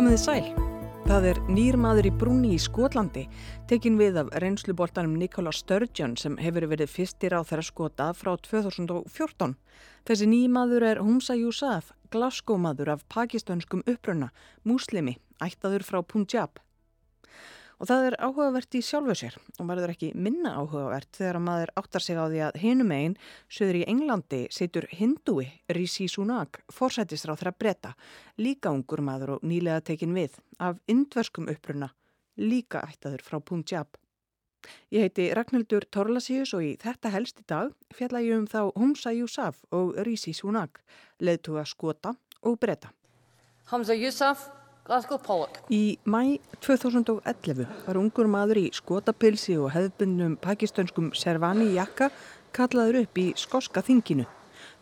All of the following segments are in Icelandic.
Komið þið sæl. Það er nýrmaður í brúni í Skotlandi, tekin við af reynsluboltanum Nikola Sturgeon sem hefur verið fyrstir á þeirra skota frá 2014. Þessi nýrmaður er Humsa Yousaf, glaskómaður af pakistanskum upprönna, muslimi, ættaður frá Punjab. Og það er áhugavert í sjálfu sér og verður ekki minna áhugavert þegar að maður áttar sig á því að hinum einn, söður í Englandi, situr hindúi Rishi Sunak, þeirra breyta, líka ungur maður og nýlega tekin við, af indverskum uppruna, líka ættaður frá Punjab. Ég heiti Ragnhildur Torlasíus og í þetta helst í dag fjalla ég um þá Humsa Yousaf og Rishi Sunak, leðtuga skota og breyta. Hamza Yousaf. Í mæ 2011 var ungur maður í skotapilsi og hefðbundnum pakistönskum servani jakka kallaður upp í skoska þinginu.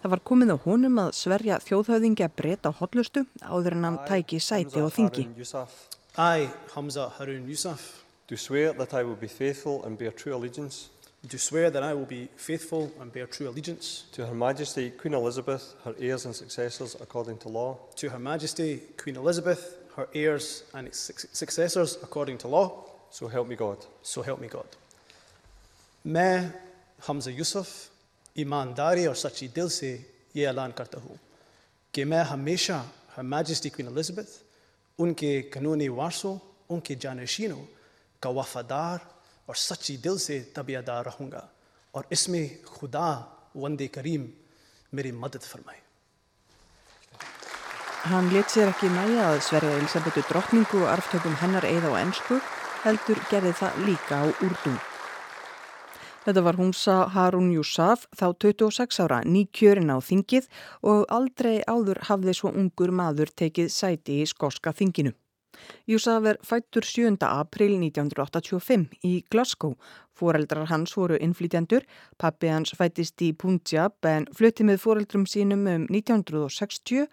Það var komið á honum að sverja þjóðhauðingja breyta á hotlustu áður en hann tæki sæti á þingi. I, Hamza Harun Yousaf, Do swear that I will be faithful and bear true allegiance? Do swear that I will be faithful and bear true allegiance? To Her Majesty Queen Elizabeth, her heirs and successors according to law, to Her Majesty Queen Elizabeth, her heirs and successors according to law, so help me God. so help me God. मैं हमजा यूसुफ ईमानदारी और सच्ची दिल से ये ऐलान करता हूँ कि मैं हमेशा हर मैजेस्टी क्वीन एलिजाबेथ उनके कानूनी वारसों उनके जानशीनों का वफादार और सच्ची दिल से तबियादार रहूँगा और इसमें खुदा वंदे करीम मेरी मदद फरमाए Hann let sér ekki næja að sverja Elisabetu drottningu og arftökum hennar eða á ennsku, heldur gerði það líka á úrdú. Þetta var Humsa Harun Yousaf, þá 26 ára, nýkjörin á þingið og aldrei áður hafði svo ungur maður tekið sæti í skoska þinginu. Yousaf er fættur 7. april 1985 í Glasgow. Fóreldrar hans voru innflytjandur, pappi hans fættist í Punjab en flutti með fóreldrum sínum um 1960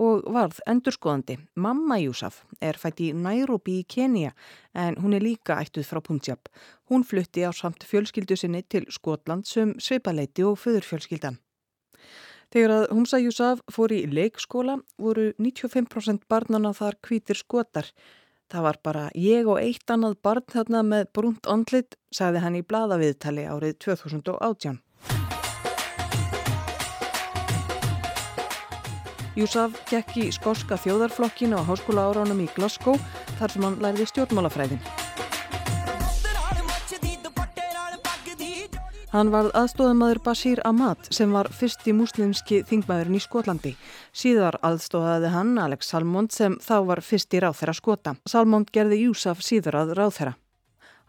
og varð endurskoðandi. Mamma Yousaf er fætt í Nairobi í Kenya en hún er líka ættuð frá Punjab. Hún flutti á samt fjölskyldu sinni til Skotland sem svipaleiti og föðurfjölskyldan. Þegar að Humsa Yousaf fór í leikskóla voru 95% barnana þar hvítir skotar. Það var bara ég og eitt annað barn þarna með brúnt andlit, sagði hann í bladaviðtali árið 2018. Yousaf gekk í skorska þjóðarflokkin á háskóla áránum í Glasgow þar sem hann lærði stjórnmálafræðin. Hann var aðstóðamaður Bashir Ahmad sem var fyrsti muslimski þingmaðurinn í Skotlandi. Síðar aðstóðaði hann Alex Salmond sem þá var fyrsti ráþæra skota. Salmond gerði Yousaf síður að ráþæra.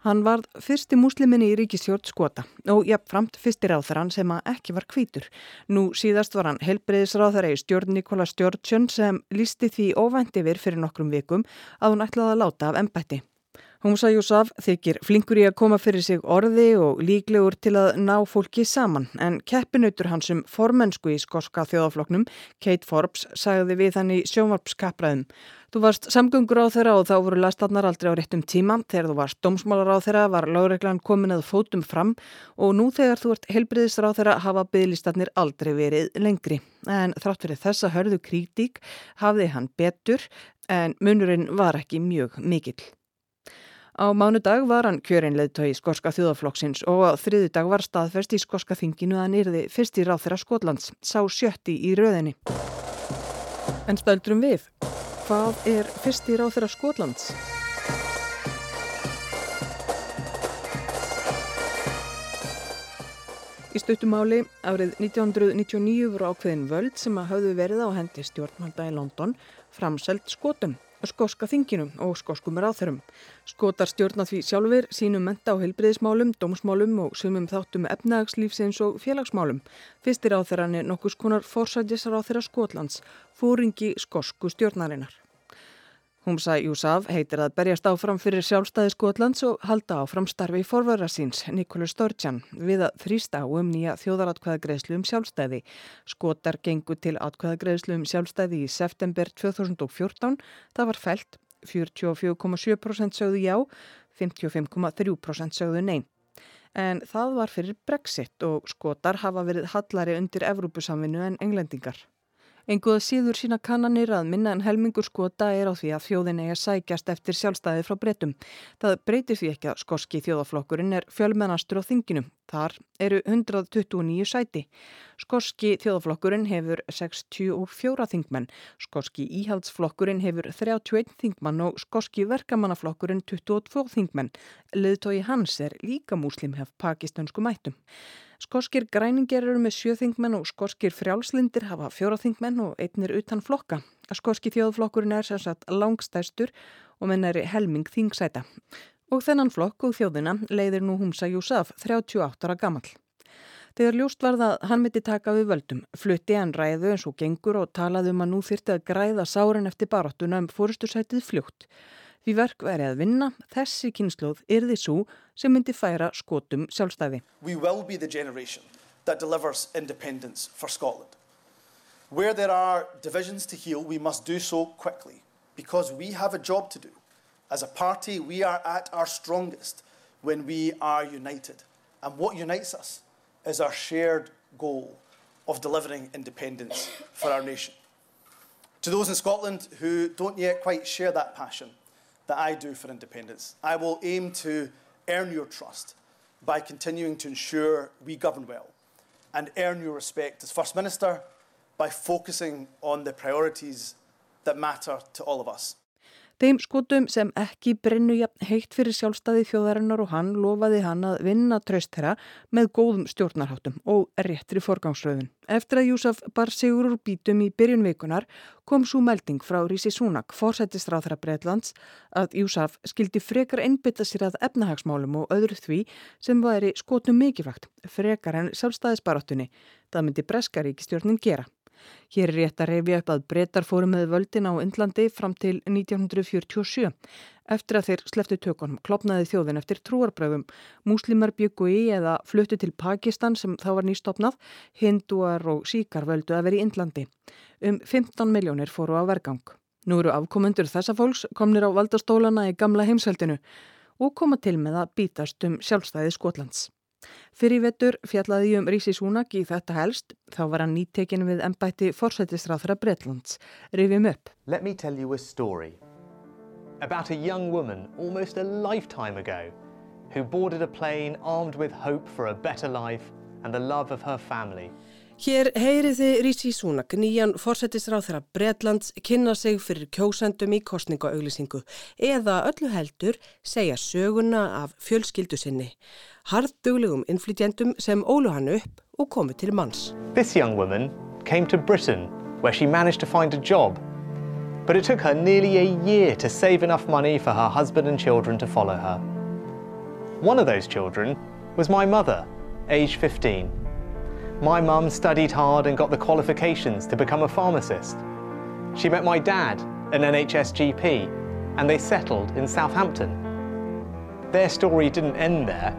Hann var fyrsti musliminni í ríkistjórn skota og jafnframt fyrsti ráþæran sem að ekki var hvítur. Nú síðast var hann helbreyðisráþæra í stjórn Nikola Sturgeon sem lísti því óvænt yfir fyrir nokkrum vikum að hún ætlaði að láta af embætti. Humsa Yousaf þykir flinkur í að koma fyrir sig orði og líklegur til að ná fólki saman en keppinautur hans um formensku í skoska þjóðafloknum, Kate Forbes, sagði við hann í sjónvarpskapraðum. Þú varst samgöngur á þeirra og þá voru lastatnar aldrei á réttum tíma. Þegar þú varst dómsmálar á þeirra var lágreglan komin að fótum fram og nú þegar þú ert helbriðisra á þeirra hafa bygglistarnir aldrei verið lengri. En þrátt fyrir þessa hörðu krítík hafði hann betur en munurinn var ekki mjög mikill. Á mánudag var hann kjörinleðtögi skorska þjóðaflokksins og á þriðu dag var staðferst í skorska þinginu að hann yrði fyrst í ráþæra Skotlands, sá sjötti í röðinni. En stöldrum við, hvað er fyrst í ráþæra Skotlands? Í stuttumáli árið 1999 voru ákveðin völd sem að hafðu verið á hendi stjórnvalda í London framselt skotum skoska þinginu og skoskum ráþurum. Skotar stjórna því sjálfur sínum menta á heilbriðismálum, dómsmálum og sumum þáttum efnagslífsins og félagsmálum. Fyrstir ráþurann er nokkus konar forsætjessar ráþura Skotlands, fóringi skosku stjórnarinnar. Humsa Yousaf heitir að berjast áfram fyrir sjálfstæði Skotlands og halda áfram starfi í forvara síns, Nikolur Sturgeon, við að þrýsta á um nýja þjóðaratkvæðagreðslu um sjálfstæði. Skotar gengu til atkvæðagreðslu um sjálfstæði í september 2014. Það var felt, 44,7% sögðu já, 55,3% sögðu neyn. En það var fyrir Brexit og skotar hafa verið hallari undir Evrópusamvinnu en englendingar. Enguða síður sína kannanir að minna en helmingur skota er á því að þjóðin eigi að sækjast eftir sjálfstæði frá breytum. Það breytir því ekki að skoski þjóðaflokkurinn er fjölmennastur á þinginu. Þar eru 129 sæti. Skoski þjóðaflokkurinn hefur 64 þingmenn, skoski íhaldsflokkurinn hefur 31 þingmann og skoski verkamannaflokkurinn 22 þingmenn. Leðtói hans er líka múslim hef pakistansku mættum. Skorskir græningar eru með sjöþingmenn og skorskir frjálslindir hafa fjóraþingmenn og einnir utan flokka. Skorski þjóðflokkurinn er sérsagt langstæstur og menn er helming þingsæta. Og þennan flokk og þjóðina leiðir nú Humsa Júsaf 38 ára gammal. Þegar ljóst var það hann myndi taka við völdum, flutti hann ræðu eins og gengur og talaði um að nú þyrti að græða sáren eftir baráttuna um fórustursætið fljótt. Því verk væri að vinna, þessi kynnslóð yrði svo sem myndi færa skotum sjálfstæði. We will be the generation that delivers independence for Scotland. Where there are divisions to heal, we must do so quickly because we have a job to do. As a party, we are at our strongest when we are united. And what unites us is our shared goal of delivering independence for our nation. To those in Scotland who don't yet quite share that passion, that I do for independence. I will aim to earn your trust by continuing to ensure we govern well and earn your respect as First Minister by focusing on the priorities that matter to all of us. Þeim skotum sem ekki brennu jafn heitt fyrir sjálfstæði þjóðarinnar og hann lofaði hann að vinna tröst þeirra með góðum stjórnarháttum og réttri forgangsröðun. Eftir að Júsaf bar sigur úr bítum í byrjun vikunar kom svo melding frá Rísi Súnak, fórsættistráð þeirra Breitlands, að Júsaf skildi frekar einbytta sér að efnahagsmálum og öðru því sem væri skotum mikilvægt, frekar en sjálfstæðisbaráttunni. Það myndi Breskaríkistjórnin gera. Hér er rétt að reyfi upp að breytar fóru með völdin á Indlandi fram til 1947. Eftir að þeir sleftu tökunum klopnaði þjóðin eftir trúarbröðum. Múslimar byggu í eða fluttu til Pakistan sem þá var nýstopnað, hinduar og síkar völdu að vera í Indlandi. Um 15 miljónir fóru á vergang. Nú eru afkomundur þessa fólks komnir á valdastólana í gamla heimsveldinu og koma til með að bítast um sjálfstæði Skotlands. Fyrir vettur fjallaði um Rísi Súnak í þetta helst, þá var hann nýttekin við ennbætti forsættisráþra Bretlands. Rifjum upp. Let me tell you a story about a young woman almost a lifetime ago who boarded a plane armed with hope for a better life and the love of her family. Hér heyrið þið Rísi Súnak, nýjan forsættisráð þeirra Bretlands, kynna sig fyrir kjósendum í kostningaauglýsingu eða öllu heldur segja söguna af fjölskyldu sinni. Harðduglegum innflytjendum sem ólu hann upp og komu til manns. This young woman came to Britain where she managed to find a job. But it took her nearly a year to save enough money for her husband and children to follow her. One of those children was my mother, age 15. My mum studied hard and got the qualifications to become a pharmacist. She met my dad, an NHS GP, and they settled in Southampton. Their story didn't end there,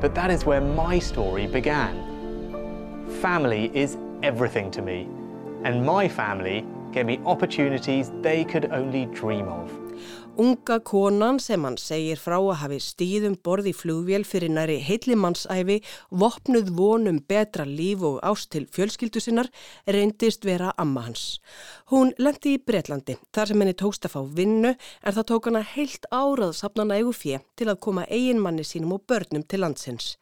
but that is where my story began. Family is everything to me, and my family gave me opportunities they could only dream of. Unga konan sem hann segir frá að hafi stíðum borði flugvél fyrir næri heillimannsæfi, vopnuð vonum betra líf og ást til fjölskyldu sinnar, reyndist vera amma hans. Hún lendi í Breitlandi þar sem henni tókst að fá vinnu en það tók hana heilt árað sapna nægu fjö til að koma eiginmanni sínum og börnum til landsins.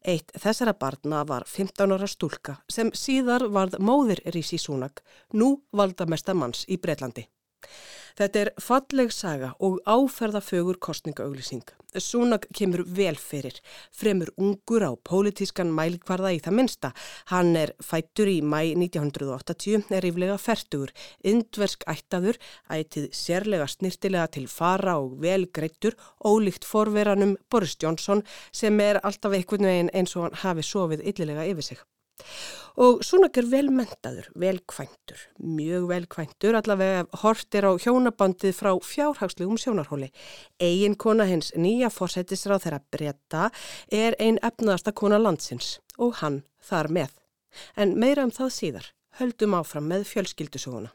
Eitt þessara barna var 15 ára stúlka sem síðar varð móðir Rísi Súnak, nú valda mestamanns í Breitlandi. Þetta er falleg saga og áferðafögur kostningaauglýsing. Súnak kemur vel fyrir, fremur ungur á pólitískan mælikvarða í það minsta. Hann er fættur í mæ 1980, er yfirlega færtugur, indversk ættaður, ætið sérlega snirtilega til fara og vel greittur, ólíkt forveranum Boris Johnson sem er alltaf einhvern veginn eins og hann hafi sofið yllilega yfir sig. Og Súnak er velmentaður, velkvæntur, mjög velkvæntur, allavega hortir á hjónabandið frá fjárhagslegum sjónarhóli. Egin kona hins nýja fórsættisráð þeirra breyta er ein efnaðasta kona landsins og hann þar með. En meira um það síðar, höldum áfram með fjölskyldusuguna.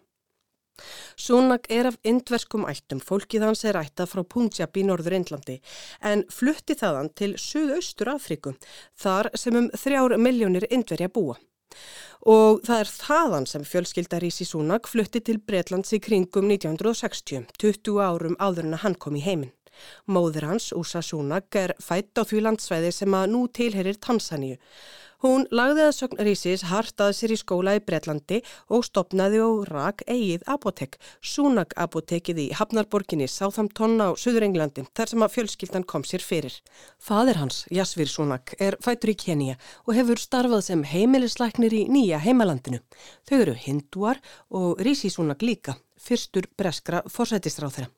Súnak er af indverskum ættum, fólkið hans er ættað frá Punjab í norður Indlandi en flutti þaðan til Suðaustur Afriku, þar sem um þrjár miljónir indverja búa. Og það er þaðan sem fjölskyldar Rísi Súnak flutti til Breitlands í kringum 1960, 20 árum áður en að hann kom í heiminn. Móður hans, Úsa Súnak, er fætt á því landsvæði sem að nú tilherir Tansaníu. Hún lagði að sögn Rísis hart að sér í skóla í Breitlandi og stopnaði og rak eigið apotek, Súnak apotekið í Hafnarborginni, Sáþamtón á Suður Englandi, þar sem að fjölskyldan kom sér fyrir. Fadir hans, Jasvir Súnak, er fætur í Kenia og hefur starfað sem heimilisleiknir í nýja heimalandinu. Þau eru hinduar og Rísi Súnak líka fyrstur breskra fórsætistráð þeirra.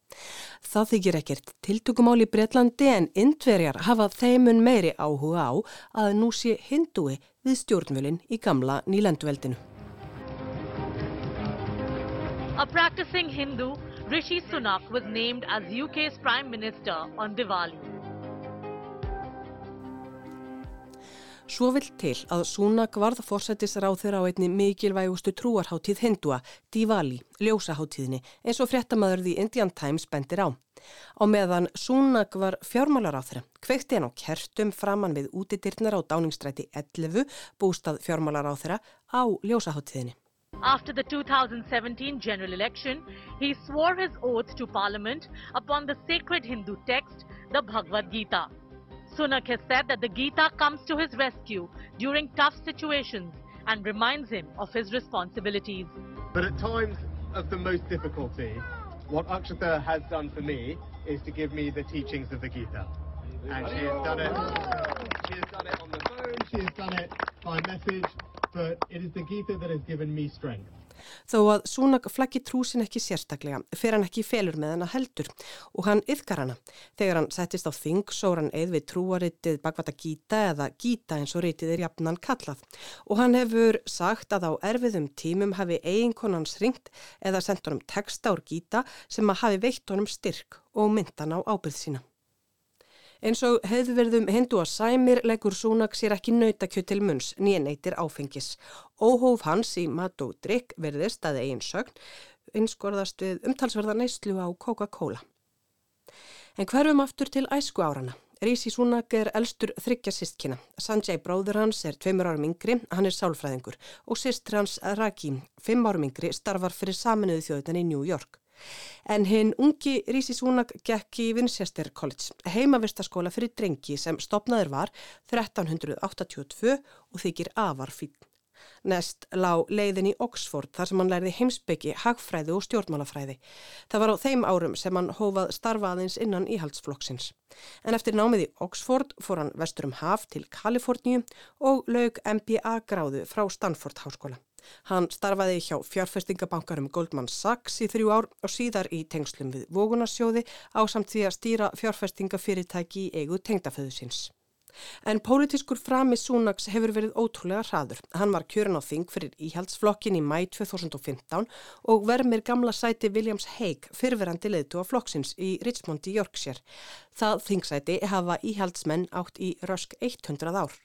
Það þykir ekkert tiltökumál í Breitlandi en indverjar hafa þeimun meiri áhuga á að nú sé hindúi við stjórnvölinn í gamla nýlenduveldinu. A practicing Hindu, Rishi Sunak was named as UK's Prime Minister on Diwali. Svo vill til að Súnak varð fórsættisráð þeirra á einni mikilvægustu trúarháttíð hindúa, Diwali, ljósaháttíðinni, eins og fréttamaðurði Indian Times bendir á. Á meðan Súnak var fjármálar á þeirra, kveikti hann á kertum framann við útidirnar á dáningstræti 11, bústað fjármálar á þeirra, á ljósaháttíðinni. After the 2017 general election, he swore his oath to parliament upon the sacred Hindu text, the Bhagavad Gita. Sunak has said that the Gita comes to his rescue during tough situations and reminds him of his responsibilities. But at times of the most difficulty, what Akshata has done for me is to give me the teachings of the Gita. And she has done it. She has done it on the phone, she has done it by message, but it is the Gita that has given me strength. Þó að Súnak flaggi trúsin ekki sérstaklega fer hann ekki felur með hana heldur og hann yðkar hana. Þegar hann settist á þing sór hann eð við trúaritið bakvata Gíta eða Gíta eins og ritið er jafnan kallað og hann hefur sagt að á erfiðum tímum hafi eiginkonans ringt eða sendt honum texta úr Gíta sem að hafi veitt honum styrk og myndan á ábyrð sína. Eins og hefðverðum hindu að sæmir leggur Súnak sér ekki nautakjöt til munns nýja neytir áfengis. Óhóf hans í mat og drikk verðist að eigin sögn einskorðast við umtalsverða neyslu á Coca-Cola. En hverfum aftur til æsku árana. Rísi Súnak er elstur þryggja sistkina. Sanjay bróður hans er tveimur árum yngri, hann er sálfræðingur og sistr hans Raki, fimm árum yngri, starfar fyrir saminuðu þjóðutan í New York. En hinn ungi Rísi Súnak gekk í Winchester College, heimavistaskóla fyrir drengi sem stopnaður var 1382 og þykir afar fín. Nest lág leiðin í Oxford þar sem hann lærði heimsbyggi, hagfræði og stjórnmálafræði. Það var á þeim árum sem hann hófað starfaðins innan íhaldsflokksins. En eftir námið í Oxford fór hann vestur um haf til Kaliforníu og lög MBA gráðu frá Stanford Háskóla. Hann starfaði hjá fjárfestingabankarum Goldman Sachs í þrjú ár og síðar í tengslum við Vogunarsjóði á samt því að stýra fjárfestingafyrirtæki í eigu tengdaföðusins. En pólitískur frami Súnaks hefur verið ótrúlega hraður. Hann var kjörin á þing fyrir íhaldsflokkin í mæ 2015 og vermir gamla sæti Williams Hague fyrverandi leðtu á flokksins í Richmond í Yorkshire. Það þingsæti hafa íhaldsmenn átt í rösk 100 ár.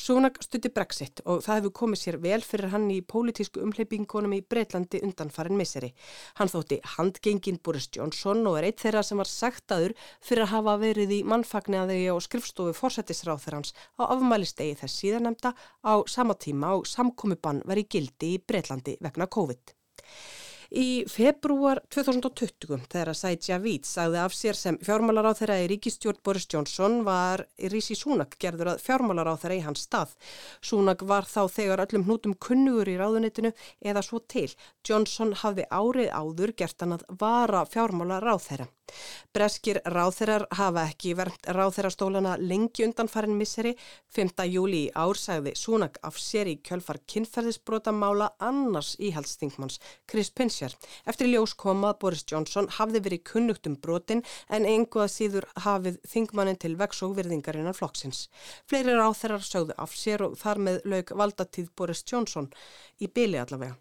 Súnak stutti Brexit og það hefur komið sér vel fyrir hann í pólitísku umhleypingunum í Breitlandi undanfarin miseri. Hann þótti handgengin Boris Johnson og er eitt þeirra sem var sagtaður fyrir að hafa verið í mannfagniðaði og skrifstofu fórsættisráð þeirra hans á afmælistegi þess síðanemda á sama tíma og samkomiðbann var í gildi í Breitlandi vegna COVID. Í februar 2020 þegar Saidja Vít sagði af sér sem fjármálar á þeirra í ríkistjórn Boris Johnson var Rísi Súnak gerður að fjármálar á þeirra í hans stað. Súnak var þá þegar öllum hnútum kunnugur í ráðunitinu eða svo til. Johnson hafði árið áður gert hann að vara fjármálar á þeirra. Breskir ráþeirar hafa ekki vernt ráþeirastólana lengi undanfarin misseri. 5. júli í ár sagði Súnak af sér í kjölfar kynferðisbrotamála annars íhaldstingmanns Chris Pincher. Eftir ljós komað Boris Johnson hafði verið kunnugt um brotin en einhvað síður hafið þingmannin til vex og virðingarinnar flokksins. Fleiri ráþeirar sögðu af sér og þar með laug valdatíð Boris Johnson í byli allavega.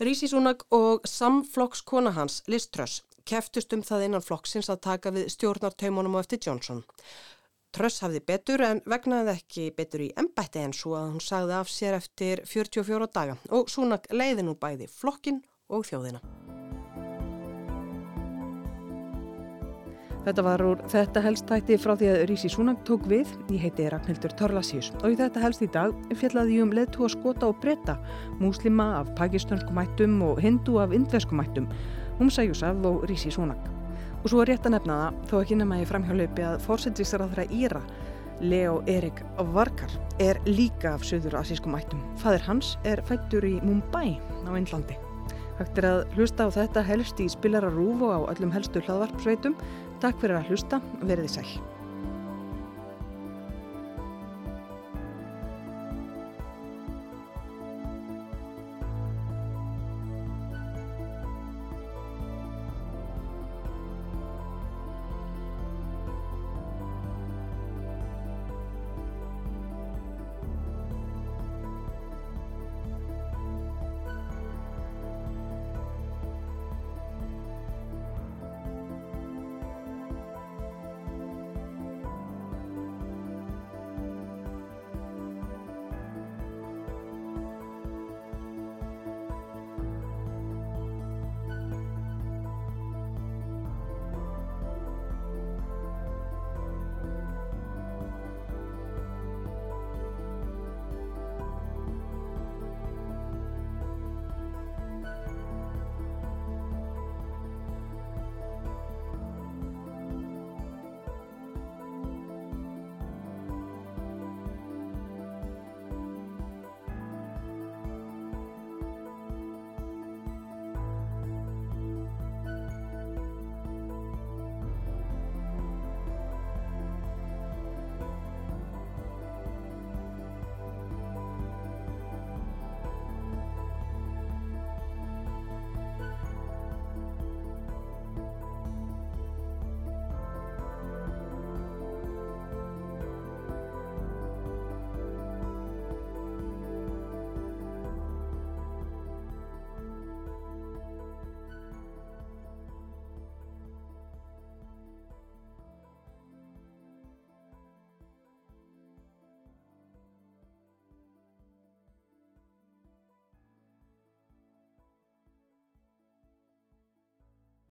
Rísi Súnak og samflokkskona hans Liz Truss keftust um það innan flokksins að taka við stjórnartaumunum á eftir Johnson. Truss hafði betur en vegnaði ekki betur í embætti en svo að hún sagði af sér eftir 44 daga og Súnak leiði nú bæði flokkin og þjóðina. Þetta var úr þetta helst tætti frá því að Rísi Súnang tók við. Ég heiti Ragnhildur Torlasíus og í þetta helst í dag fjallaði ég um leðtúa skota og breyta, múslima af pakistanskum mættum og hindu af indveskum mættum, Humsa Júsaf og Rísi Súnang. Og svo er rétt að nefna það, þó ekki nema ég framhjálaupi að þeirra Íra, Leo Erik Varkar, er líka af söður asískum mættum. Fadir hans er fættur í Mumbai á Índlandi. Hægt er að hlusta á þetta helst í spilara rúf og á öllum helstu hlaðvarpsveitum. Takk fyrir að hlusta, verið sæl.